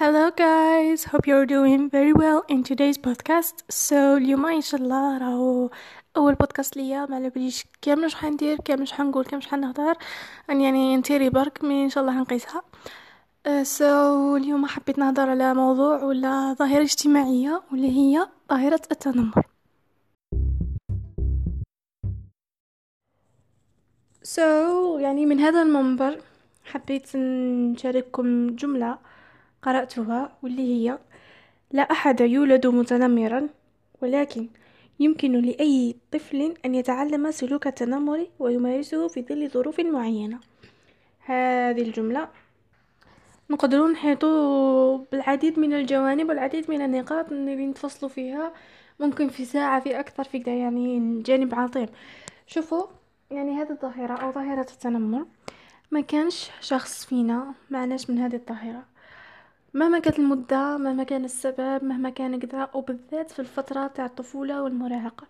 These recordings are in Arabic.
Hello guys, hope you're doing very well in today's podcast. So اليوم ان شاء الله راهو أول بودكاست ليا. ما على باليش كامل واش حندير كامل واش حنقول كامل واش حنهضر يعني نتيري برك mais ان شاء الله حنقيسها so uh, so, اليوم حبيت نهضر على موضوع ولا ظاهرة اجتماعية واللي هي ظاهرة التنمر. so so, يعني من هذا المنبر حبيت نشارككم جملة قرأتها واللي هي لا أحد يولد متنمرا ولكن يمكن لأي طفل أن يتعلم سلوك التنمر ويمارسه في ظل ظروف معينة. هذه الجملة. نقدر نحيطوا بالعديد من الجوانب والعديد من النقاط اللي نتفصلوا فيها. ممكن في ساعة في أكثر في يعني جانب عظيم. شوفوا يعني هذه الظاهرة أو ظاهرة التنمر. ما كانش شخص فينا معناش من هذه الظاهرة. مهما كانت المدة مهما كان السبب مهما كان كذا وبالذات في الفترة تاع الطفولة والمراهقة.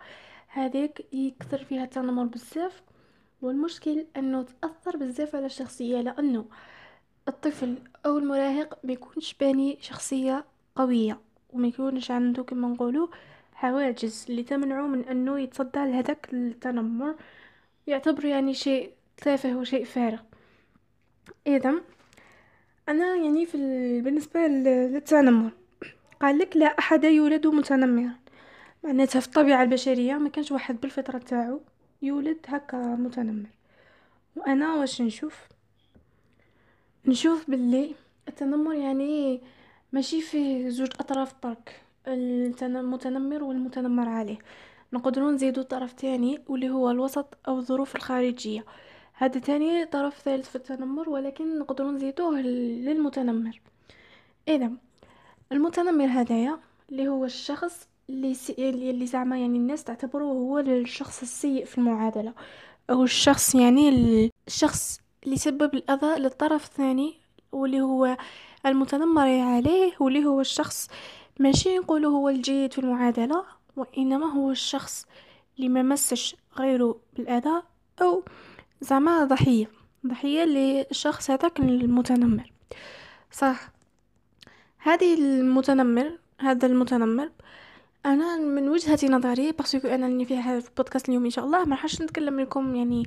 هذيك يكثر فيها التنمر بزاف والمشكل إنه تأثر بزاف على الشخصية لأنه الطفل أو المراهق ما يكونش باني شخصية قوية وما يكونش عنده كما نقولوا حواجز اللي تمنعه من إنه يتصدى لهذاك التنمر يعتبر يعني شيء تافه وشيء فارغ. اذا أنا يعني في بالنسبة للتنمر. قال لك لا أحد يولد متنمرا. معناتها في الطبيعة البشرية ما كانش واحد بالفطرة تاعو يولد هكا متنمر. وأنا واش نشوف؟ نشوف باللي التنمر يعني ماشي فيه زوج أطراف برك المتنمر والمتنمر عليه. نقدروا نزيدو طرف تاني واللي هو الوسط أو الظروف الخارجية. هذا تاني طرف ثالث في التنمر ولكن نقدروا نزيدوه للمتنمر. إذا المتنمر هذايا اللي هو الشخص اللي اللي زعما يعني الناس تعتبره هو الشخص السيء في المعادلة. أو الشخص يعني الشخص اللي سبب الأذى للطرف الثاني واللي هو المتنمر عليه واللي هو الشخص ماشي نقوله هو الجيد في المعادلة وإنما هو الشخص اللي ما مسش غيره بالأذى أو زعما ضحية ضحية للشخص هذاك المتنمر. صح. هذه المتنمر هذا المتنمر أنا من وجهة نظري باسكو أنا اللي في بودكاست اليوم إن شاء الله ما راحش نتكلم لكم يعني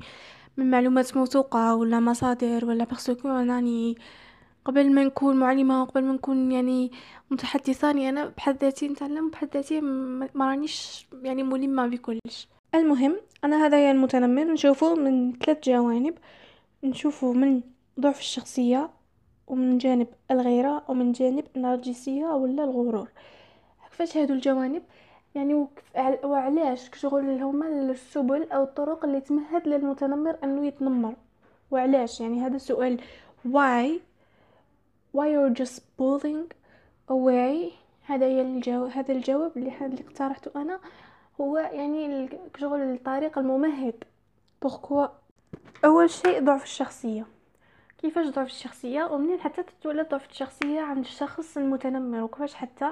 من معلومات موثوقة ولا مصادر ولا parce que انني قبل ما نكون معلمة قبل ما نكون يعني متحدثة أنا بحد ذاتي نتعلم بحد ذاتي ما رانيش يعني ملمة بكلش. المهم أنا هذا المتنمر. نشوفه من ثلاث جوانب. نشوفه من ضعف الشخصية ومن جانب الغيرة ومن جانب النرجسية ولا الغرور. كيفاش هادو الجوانب؟ يعني وعلاش كشغل هما السبل أو الطرق اللي تمهد للمتنمر أنه يتنمر؟ وعلاش؟ يعني هذا السؤال why why you're just pulling away هذا هي الجواب هذا الجواب اللي اللي اقترحته أنا. هو يعني شغل الطريق الممهد. بوركوا أول شيء ضعف الشخصية. كيفاش ضعف الشخصية؟ ومنين حتى تتولد ضعف الشخصية عند الشخص المتنمر؟ وكيفاش حتى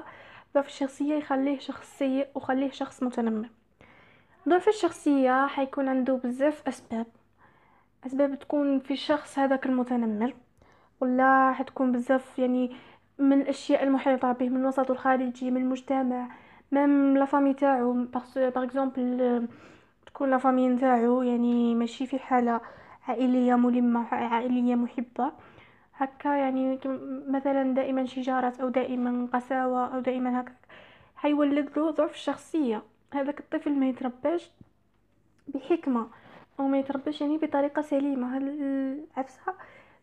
ضعف الشخصية يخليه شخص سيء وخليه شخص متنمر؟ ضعف الشخصية حيكون عنده بزاف أسباب. أسباب تكون في الشخص هذاك المتنمر ولا حتكون بزاف يعني من الأشياء المحيطة به من الوسط الخارجي من المجتمع. même la famille تاعو par exemple تكون la famille نتاعو يعني ماشي في حالة عائلية ملمة عائلية محبة. هكا يعني مثلا دائما شجارة أو دائما قساوة أو دائما هكا حيولد له ضعف الشخصيه هذاك الطفل ما يترباش بحكمة أو ما يترباش يعني بطريقة سليمة. العفسه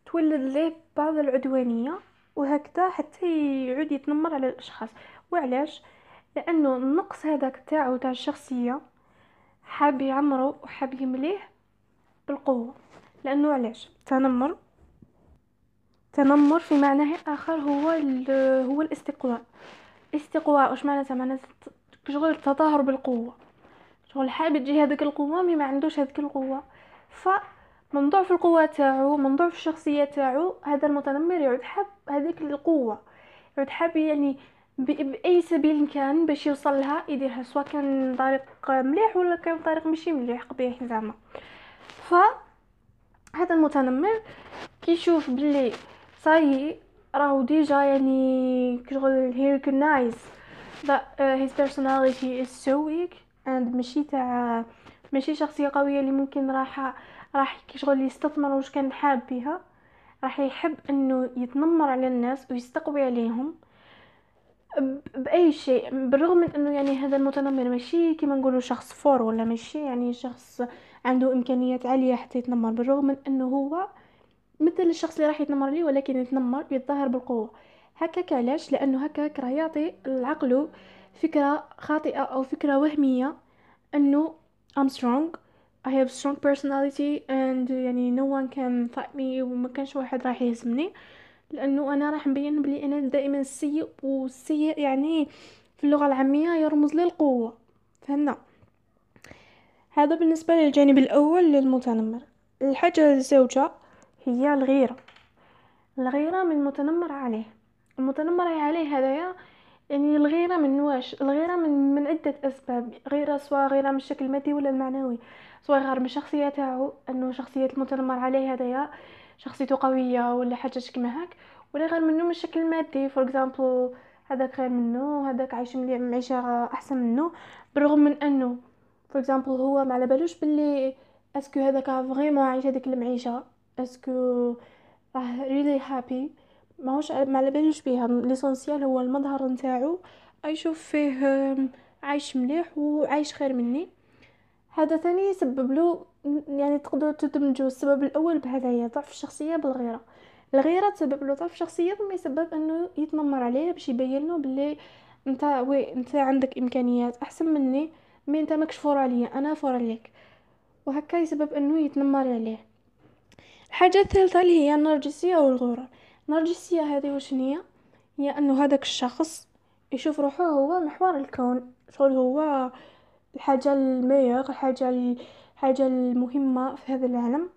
تولد ليه بعض العدوانية وهكذا حتى يعود يتنمر على الأشخاص. وعلاش؟ لأنه النقص هذاك تاعو تاع الشخصية حاب يعمرو وحاب يمليه بالقوة. لأنه علاش؟ تنمر. تنمر في معناه آخر هو هو الاستقواء. استقواء واش معناتها؟ معناتها شغل التظاهر بالقوة. شغل حاب تجي هذيك القوة مي ما عندوش هذيك القوة. ف من ضعف القوة تاعو من ضعف الشخصية تاعو هذا المتنمر يعود حاب هذيك القوة. يعود حاب يعني باي سبيل كان باش يوصل لها يديرها سواء كان طريق مليح ولا كان طريق ماشي مليح قبيح زعما. ف هذا المتنمر كيشوف بلي صاي راهو ديجا يعني كشغل he recognize that his personality is so weak and ماشي تاع ماشي شخصية قوية اللي ممكن راح راح كشغل يستثمر واش كان حاب بها راح يحب إنه يتنمر على الناس ويستقوي عليهم. باي شيء بالرغم من إنه يعني هذا المتنمر ماشي كيما نقولوا شخص فور ولا ماشي يعني شخص عنده إمكانيات عالية حتى يتنمر بالرغم من إنه هو مثل الشخص اللي راح يتنمر ليه ولكن يتنمر يتظاهر بالقوة. هكاك علاش؟ لأنه هكاك راه يعطي العقل فكرة خاطئة أو فكرة وهمية إنه I'm strong I have strong personality and يعني no one can fight me وما كانش واحد راح يهزمني. لأنه أنا راح نبين بلي أنا دائما السيء والسيء يعني في اللغة العامية يرمز للقوة. فهمنا؟ هذا بالنسبة للجانب الأول للمتنمر. الحاجة الزوجة هي الغيرة. الغيرة من المتنمر عليه. المتنمر عليه هذايا يعني الغيرة من واش؟ الغيرة من من عدة أسباب. غيرة سواء غيرة من الشكل المادي ولا المعنوي. سواء غير من الشخصيه تاعو. أنه شخصية المتنمر عليه هذايا شخصيته قوية ولا حاجة كيما هاك ولا خير منه من الشكل المادي for example هذاك خير منه هذاك عايش معيشه أحسن منه بالرغم من أنه for example هو ما على بالوش باللي est-ce que هذاك vraiment عايش هذيك المعيشة. est-ce que راه really happy ماهوش ما على بالوش بيها. l'essentiel هو المظهر نتاعو. يشوف فيه عايش مليح وعايش خير مني. هذا ثاني يسبب له يعني تقدروا تدمجوا السبب الأول بهدايا ضعف الشخصية بالغيرة. الغيرة تسبب له ضعف الشخصية ثم يسبب أنه يتنمر عليه باش يبين له بلي أنت oui أنت عندك إمكانيات أحسن مني mais أنت ماكش fort عليا أنا fort عليك. وهكا يسبب أنه يتنمر عليه. الحاجة الثالثة اللي هي النرجسية والغرور. النرجسية هذه وش هي؟ هي أنه هذاك الشخص يشوف روحه هو محور الكون. شغل هو الحاجة الميور الحاجة الحاجة المهمة في هذا العالم.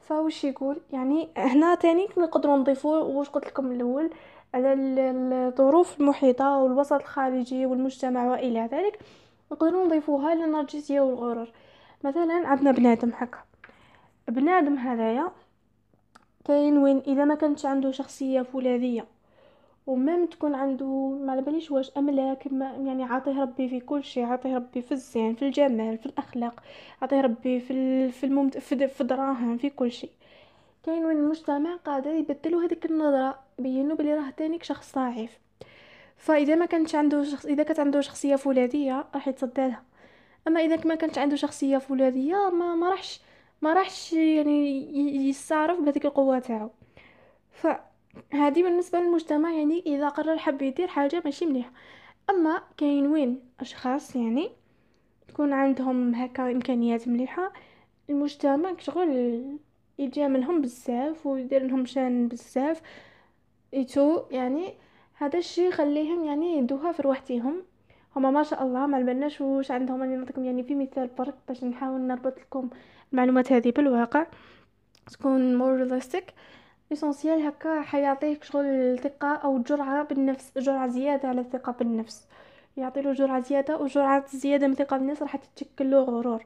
فوش يقول؟ يعني هنا تاني نقدروا نضيفوا واش قلت لكم الأول على الظروف المحيطة والوسط الخارجي والمجتمع وإلى ذلك نقدروا نضيفوها للنرجسية والغرور مثلا عندنا بنادم هكا. بنادم هذايا كاين وين إذا ما كانش عنده شخصية فولاذية ومام تكون عنده ما باليش واش أملاك ما يعني عاطيه ربي في كل شيء عاطيه ربي في الزين في الجمال في الأخلاق عاطيه ربي في في الممت... في, الدراهم في كل شيء كاين وين المجتمع قادر يبدلوا هذيك النظرة بينوا بلي راه تانيك شخص ضعيف. فإذا ما كانش عنده شخص إذا كانت عنده شخصية فولاذيه راح يتصدى لها. أما إذا ما كانش عنده شخصية فولاذيه ما ما راحش ما راحش يعني يستعرف بهذيك القوة تاعو. ف هذه بالنسبة للمجتمع يعني إذا قرر حب يدير حاجة ماشي مليحه أما كاين وين أشخاص يعني تكون عندهم هكا إمكانيات مليحة المجتمع شغل يجاملهم بزاف ويدير لهم شان بزاف. ايتو يعني هذا الشيء يخليهم يعني يدوها في روحتهم هما ما شاء الله ما بالناش واش عندهم راني نعطيكم يعني في مثال برك باش نحاول نربط لكم المعلومات هذه بالواقع. تكون more realistic l'essentiel هكا حيعطيك شغل الثقه أو جرعة بالنفس جرعة زيادة على الثقة بالنفس. يعطيله جرعة زيادة وجرعه زيادة من الثقة بالنفس راح تشكل له غرور.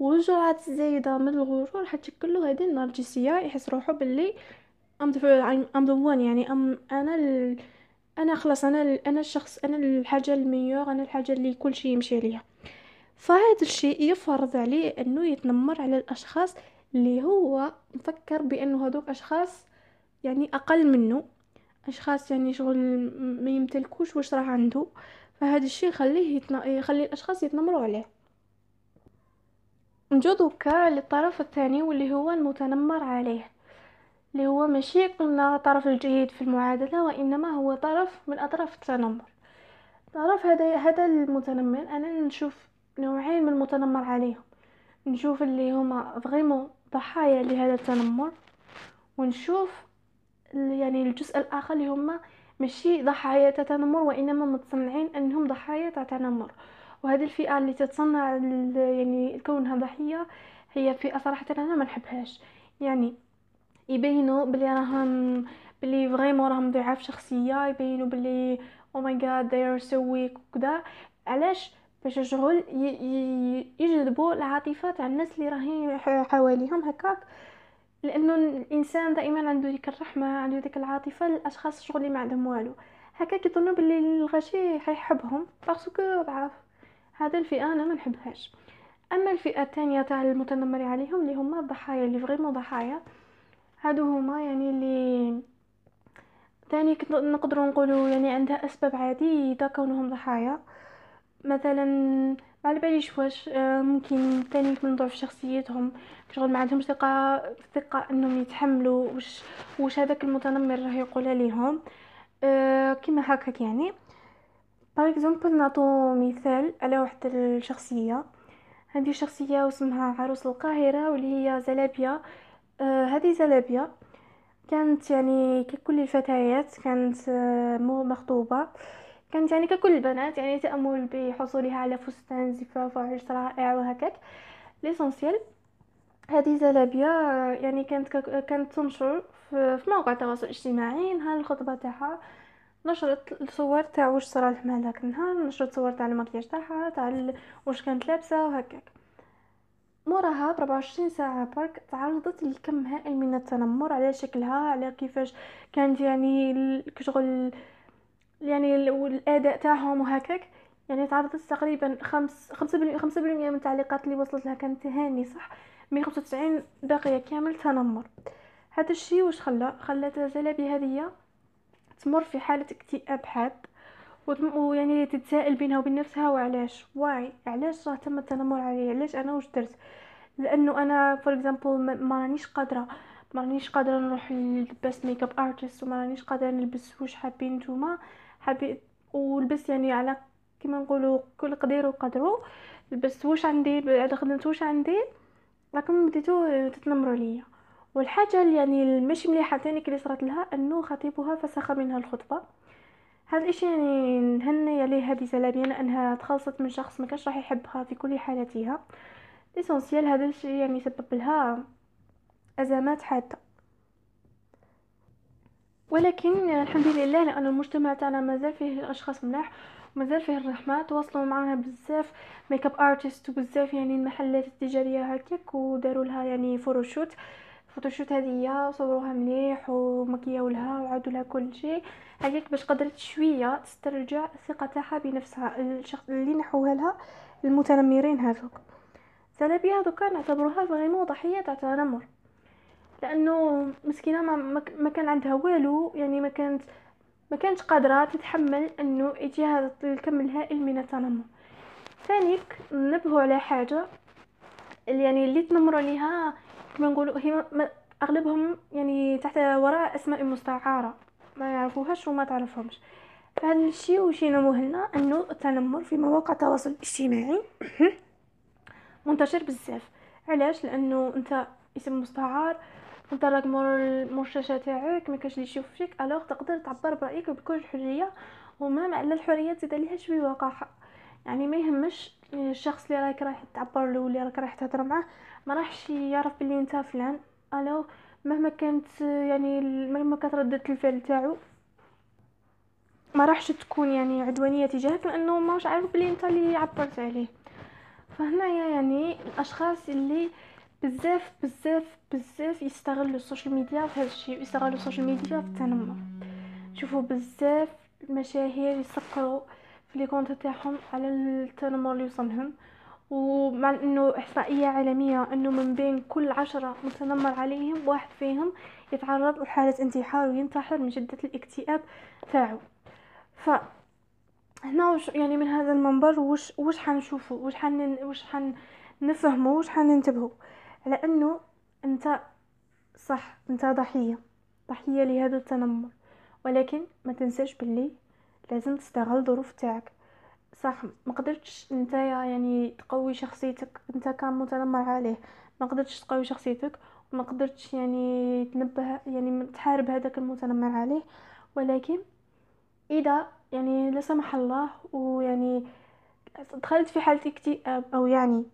والجرعات الزايدة من الغرور راح تشكل له هذه النرجسيه يحس روحه باللي I'm I'm the one يعني ام أنا ال... أنا خلاص أنا ال... أنا الشخص أنا الحاجة ال meilleure أنا الحاجة اللي كل شيء يمشي عليها. فهذا الشيء يفرض عليه إنه يتنمر على الأشخاص اللي هو مفكر بأنه هذوك أشخاص يعني أقل منه. أشخاص يعني شغل ما يمتلكوش واش راه عنده. فهذا الشيء يخليه يتن... يخلي الأشخاص يتنمروا عليه. نجو دوكا للطرف الثاني واللي هو المتنمر عليه. اللي هو ماشي قلنا الطرف الجيد في المعادلة وإنما هو طرف من أطراف التنمر. طرف هذا هذا المتنمر أنا نشوف نوعين من المتنمر عليهم. نشوف اللي هما فريمون ضحايا لهذا التنمر ونشوف يعني الجزء الآخر اللي هما ماشي ضحايا تنمر وإنما متصنعين أنهم ضحايا تنمر. وهذه الفئة اللي تتصنع يعني كونها ضحية هي فئة صراحة أنا ما نحبهاش. يعني يبينوا بلي راهم بلي vraiment راهم ضعاف شخصية يبينوا بلي oh my God they are so weak وكذا علاش؟ باش شغل يجذبوا العاطفة تاع الناس اللي راهي حواليهم هكاك. لأنه الإنسان دائما عنده ديك الرحمة عنده ديك العاطفة للأشخاص شغل اللي ما عندهم والو. هكا كيظنوا باللي الغاشي حيحبهم parce que ضعاف هذا الفئة أنا ما نحبهاش. أما الفئة الثانية تاع المتنمر عليهم اللي هما الضحايا اللي vraiment ضحايا هادو هما يعني اللي ثاني نقدروا نقولوا يعني عندها أسباب عديده كونهم ضحايا. مثلا على باليش واش آه، ممكن ثاني من ضعف شخصيتهم شغل ما عندهمش ثقة ثقة إنهم يتحملوا واش واش هذاك المتنمر راه يقول عليهم أه كيما هكاك يعني. باغ اكزومبل نعطو مثال على واحد الشخصية. هذه شخصية واسمها عروس القاهرة واللي هي زلابيا. أه هذه زلابيا كانت يعني ككل الفتيات كانت أه مخطوبه كانت يعني ككل البنات يعني تأمل بحصولها على فستان زفاف وعرس رائع وهكاك. ليسونسيال هذه زلابيا يعني كانت كانت تنشر في مواقع التواصل الاجتماعي نهار الخطبة تاعها. نشرت الصور تاع واش صرا لها هذاك النهار نشرت صور تاع المكياج تاعها تاع واش كانت لابسة وهكاك. موراها ب 24 ساعة برك تعرضت لكم هائل من التنمر على شكلها على كيفاش كانت يعني كشغل يعني الأداء تاعهم وهكاك يعني تعرضت تقريبا خمس خمسة بالمية من التعليقات اللي وصلت لها كانت تهاني صح؟ مية خمسة وتسعين باقية كامل تنمر. هذا الشيء واش خلى؟ خلات زلابي هذه تمر في حالة اكتئاب حاد ويعني تتساءل بينها وبين نفسها وعلاش؟ why علاش راه تم التنمر علي علاش أنا واش درت؟ لأنه أنا for example ما رانيش قادره ما رانيش قادرة نروح لل best makeup artist وما رانيش قادرة نلبس واش حابين نتوما. حبيت ولبس يعني على كما نقولوا كل قدير وقدره لبست واش عندي بعد خدمت واش عندي راكم بديتو تتنمروا ليا والحاجة اللي يعني ماشي مليحة ثاني اللي صرات لها انه خطيبها فسخ منها الخطبة. هذا الشيء يعني نهني عليه هذه زلابيه لأنها تخلصت من شخص ما كانش راح يحبها في كل حالاتها. l'essentiel هذا الشيء يعني سبب لها أزمات حادة. ولكن الحمد لله لأن المجتمع تاعنا مازال فيه الاشخاص ملاح ومازال فيه الرحمة تواصلوا معنا بزاف makeup artist وبزاف يعني المحلات التجارية هكاك وداروا لها يعني photoshoot photoshoot هذه صوروها مليح ومكياو لها وعادوا لها كل شيء. هكاك باش قدرت شوية تسترجع الثقة تاعها بنفسها الشخص اللي نحوها لها المتنمرين هذوك. سلبي هذوك نعتبروها فريمون ضحية تاع تنمر. لأنه مسكينة ما, ما كان عندها والو يعني ما كانت ما كانت قادرة تتحمل إنه يجي هذا الكم الهائل من التنمر ثانيك نبهوا على حاجة اللي يعني اللي تنمروا عليها كما نقولوا هي أغلبهم يعني تحت وراء أسماء مستعارة ما يعرفوهاش وما تعرفهمش. فهذا الشيء وش ينموه لنا؟ إنه التنمر في مواقع التواصل الاجتماعي منتشر بزاف. علاش؟ لأنه أنت اسم مستعار انت راك مور الشاشة تاعك ما كاش اللي يشوف فيك. alors تقدر تعبر برأيك بكل حرية وما على الحرية تزيد عليها شوية وقاحة. يعني ما يهمش الشخص اللي راك رايح تعبر له واللي راك رايح تهضر معاه ما راحش يعرف بلي أنت فلان. alors مهما كانت يعني مهما كانت ردة الفعل تاعو ما راحش تكون يعني عدوانية تجاهك لأنه ماهوش عارف بلي أنت اللي عبرت عليه. فهنايا يعني الأشخاص اللي بزاف بزاف بزاف يستغلوا ال social media في هذا الشيء يستغلوا ال social media في التنمر. شوفوا بزاف المشاهير يسكروا في les comptes تاعهم على التنمر اللي يوصلهم ومع إنه إحصائية عالمية إنه من بين كل عشرة متنمر عليهم واحد فيهم يتعرض لحالة انتحار وينتحر من شدة الاكتئاب تاعو. ف هنا وش يعني من هذا المنبر وش وش حنشوفوا وش حن وش حنفهموا وش حننتبهوا على انه أنت صح أنت ضحية ضحية لهذا التنمر. ولكن ما تنساش باللي لازم تستغل ظروف تاعك صح ما قدرتش أنت يعني تقوي شخصيتك أنت كان متنمر عليه. ما قدرتش تقوي شخصيتك وما قدرتش يعني تنبه يعني تحارب هذاك المتنمر عليه. ولكن إذا يعني لا سمح الله ويعني دخلت في حالة اكتئاب أو يعني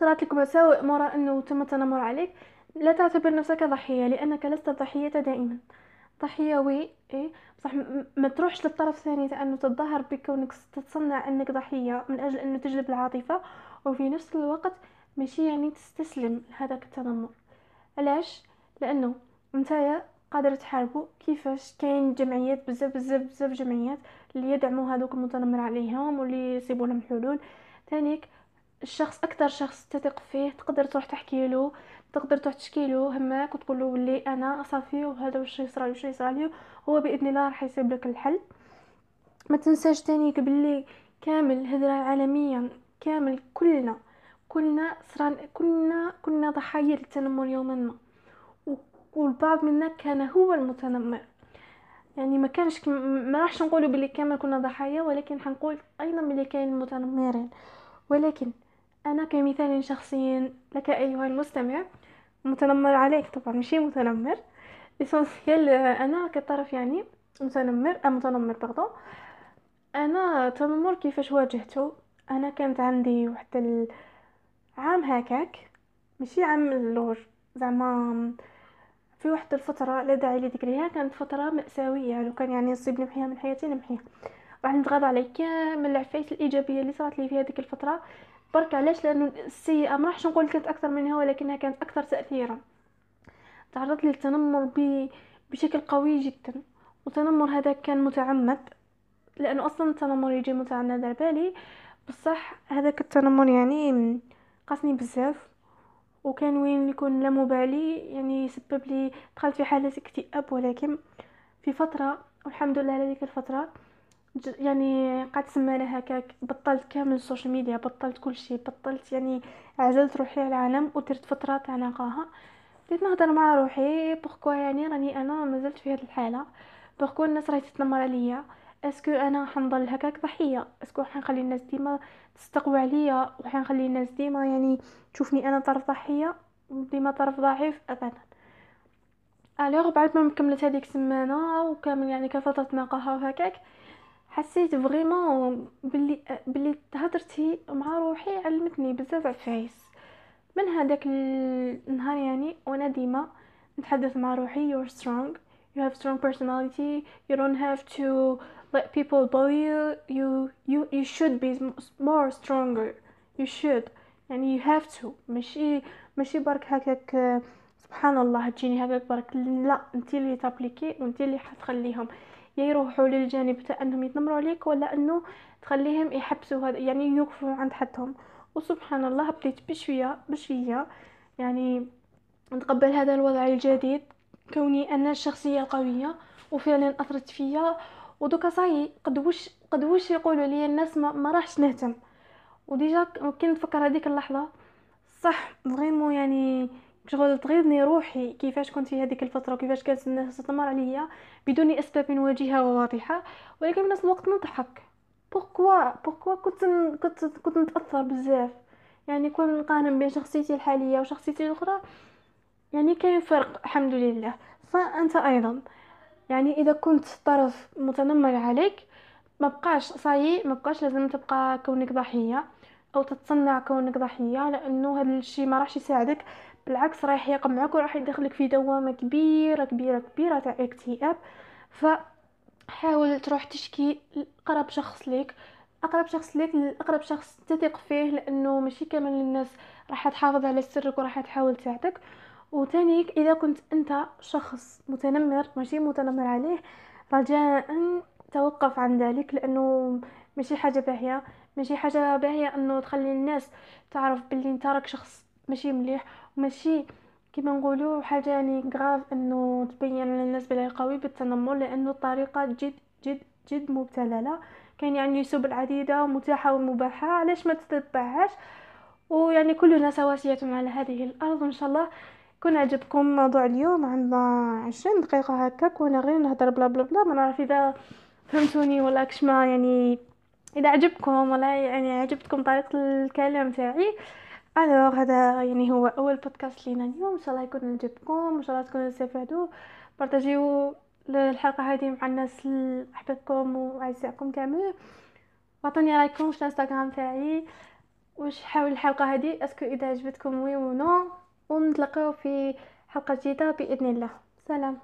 صارت لك مساوئ مرة أنه تم التنمر عليك. لا تعتبر نفسك ضحية لأنك لست ضحية دائما. ضحية وي إيه بصح ما تروحش للطرف الثاني انه تتظاهر بكونك تتصنع إنك ضحية من أجل إنه تجلب العاطفة. وفي نفس الوقت ماشي يعني تستسلم لهذاك التنمر. علاش؟ لأنه نتايا قادر تحاربوا كيفاش؟ كاين جمعيات بزاف بزاف بزاف جمعيات اللي يدعموا هذوك المتنمر عليهم واللي يصيبوا لهم حلول. ثانيك الشخص أكثر شخص تثق فيه تقدر تروح تحكي له تقدر تروح تشكي له همك وتقول له بلي أنا صافي وهذا واش يصرى واش يصرى لي هو بإذن الله راح يصيب لك الحل. ما تنساش تاني بلي كامل هذا عالميا كامل كلنا كلنا صران كلنا كنا ضحايا للتنمر يوما ما. والبعض منا كان هو المتنمر. يعني ما كانش ما راحش نقولوا بلي كامل كنا ضحايا ولكن حنقول أيضا بلي كاين المتنمرين. ولكن أنا كمثال شخصي لك أيها المستمع متنمر عليك طبعا ماشي متنمر. l'essentiel أنا كطرف يعني متنمر أم متنمر pardon أنا تنمر كيفاش واجهته؟ أنا كانت عندي واحد العام هكاك ماشي عام alors زعما في واحد الفترة لا داعي لذكرها كانت فترة مأساوية لو كان يعني نصيب نمحيها من حياتي نمحيها. راح نتغاضى على كامل العفايس الإيجابية اللي صارت لي في هذيك الفترة. برك علاش؟ لأنه السيئة ما راحش نقول كانت أكثر منها ولكنها كانت أكثر تاثيرا. تعرضت للتنمر. بشكل قوي جدا. والتنمر هذا كان متعمد لأنه أصلا التنمر يجي متعمد على بالي. بصح هذاك التنمر يعني قاسني بزاف وكان وين يكون لا مبالي يعني يسبب لي دخلت في حالة اكتئاب ولكن في فترة والحمد لله على ديك الفترة يعني قعدت سمانه هكاك بطلت كامل ال social media بطلت كل شيء بطلت يعني عزلت روحي على العالم ودرت فتره تاع نقاهه بديت نهضر مع روحي pourquoi يعني راني أنا مازلت في هذه الحالة. pourquoi الناس راهي تتنمر عليا. est-ce que أنا حنضل هكاك ضحية؟ est-ce que حنخلي الناس ديما تستقوى عليا؟ وحنخلي الناس ديما يعني تشوفني أنا طرف ضحية؟ ديما طرف ضعيف؟ ابدا. alors بعد ما كملت هذيك السمانة وكامل يعني كفترة نقاهه وهكاك حسيت vraiment بلي بلي هضرتي مع روحي علمتني بزاف عفايس. من هذاك النهار يعني وأنا ديما نتحدث مع روحي you're strong. You have strong personality. You don't have to let people bully you. You you you should be more stronger. You should. يعني you have to. ماشي ماشي برك هكاك سبحان الله تجيني هكاك برك لا انت اللي تابليكي وانت اللي حتخليهم. يا يروحوا للجانب تاع انهم يتنمروا عليك ولا انه تخليهم يحبسوا هذا يعني يوقفوا عند حدهم. وسبحان الله بديت بشويه بشوية يعني نتقبل هذا الوضع الجديد. كوني أنا الشخصيه القويه وفعلا أثرت فيا. ودوكا صاي قد وش قد وش يقولوا لي الناس ما, ما راحش نهتم. و déjà كي نتفكر هذيك اللحظة. صح vraiment يعني شغل تغيظني روحي كيفاش كنت في هذيك الفترة وكيفاش كانت الناس تتنمر عليا بدون أسباب وجيهة وواضحة ولكن في نفس الوقت نضحك pourquoi pourquoi كنت كنت كنت نتاثر بزاف؟ يعني كون نقارن بين شخصيتي الحالية وشخصيتي الأخرى يعني كاين فرق الحمد لله. فانت أيضا. يعني إذا كنت طرف متنمر عليك ما بقاش صاي ما بقاش لازم تبقى كونك ضحية أو تتصنع كونك ضحية لأنه هذا الشيء ما راح يساعدك بالعكس رايح يقمعك وراح يدخلك في دوامة كبيرة كبيرة كبيرة تاع اكتئاب. فحاول تروح تشكي لأقرب شخص ليك. أقرب شخص ليك اقرب شخص تثق فيه لأنه ماشي كامل الناس راح تحافظ على سرك وراح تحاول تساعدك. وتانيك إذا كنت أنت شخص متنمر ماشي متنمر عليه رجاء توقف عن ذلك لأنه ماشي حاجة باهية. ماشي حاجة باهية إنه تخلي الناس تعرف باللي أنت راك شخص ماشي مليح. وماشي كما نقولوا حاجة يعني غراف إنه تبين للناس بلي قوي بالتنمر لأنه الطريقة جد جد جد مبتللة. كاين يعني سبل عديده متاحة ومباحة علاش ما تتبعهاش؟ ويعني كلنا سواسية على هذه الأرض. إن شاء الله كون عجبكم موضوع اليوم. عندنا عشرين دقيقة هكا كون غير نهضر بلا بلا بلا. ما نعرف إذا فهمتوني ولا كشما يعني إذا عجبكم ولا يعني عجبتكم طريقة الكلام تاعي. الوغ هذا يعني هو أول بودكاست لينا اليوم. إن شاء الله يكون عجبكم. إن شاء الله تكونوا استفادوا. بارطاجيو الحلقة هذه مع الناس احبابكم وأعزائكم كامل. وعطوني رأيكم في الانستغرام تاعي. واش حول الحلقة هذه. est-ce que إذا عجبتكم oui ou non. ونتلاقاو في حلقة جديدة بإذن الله. سلام.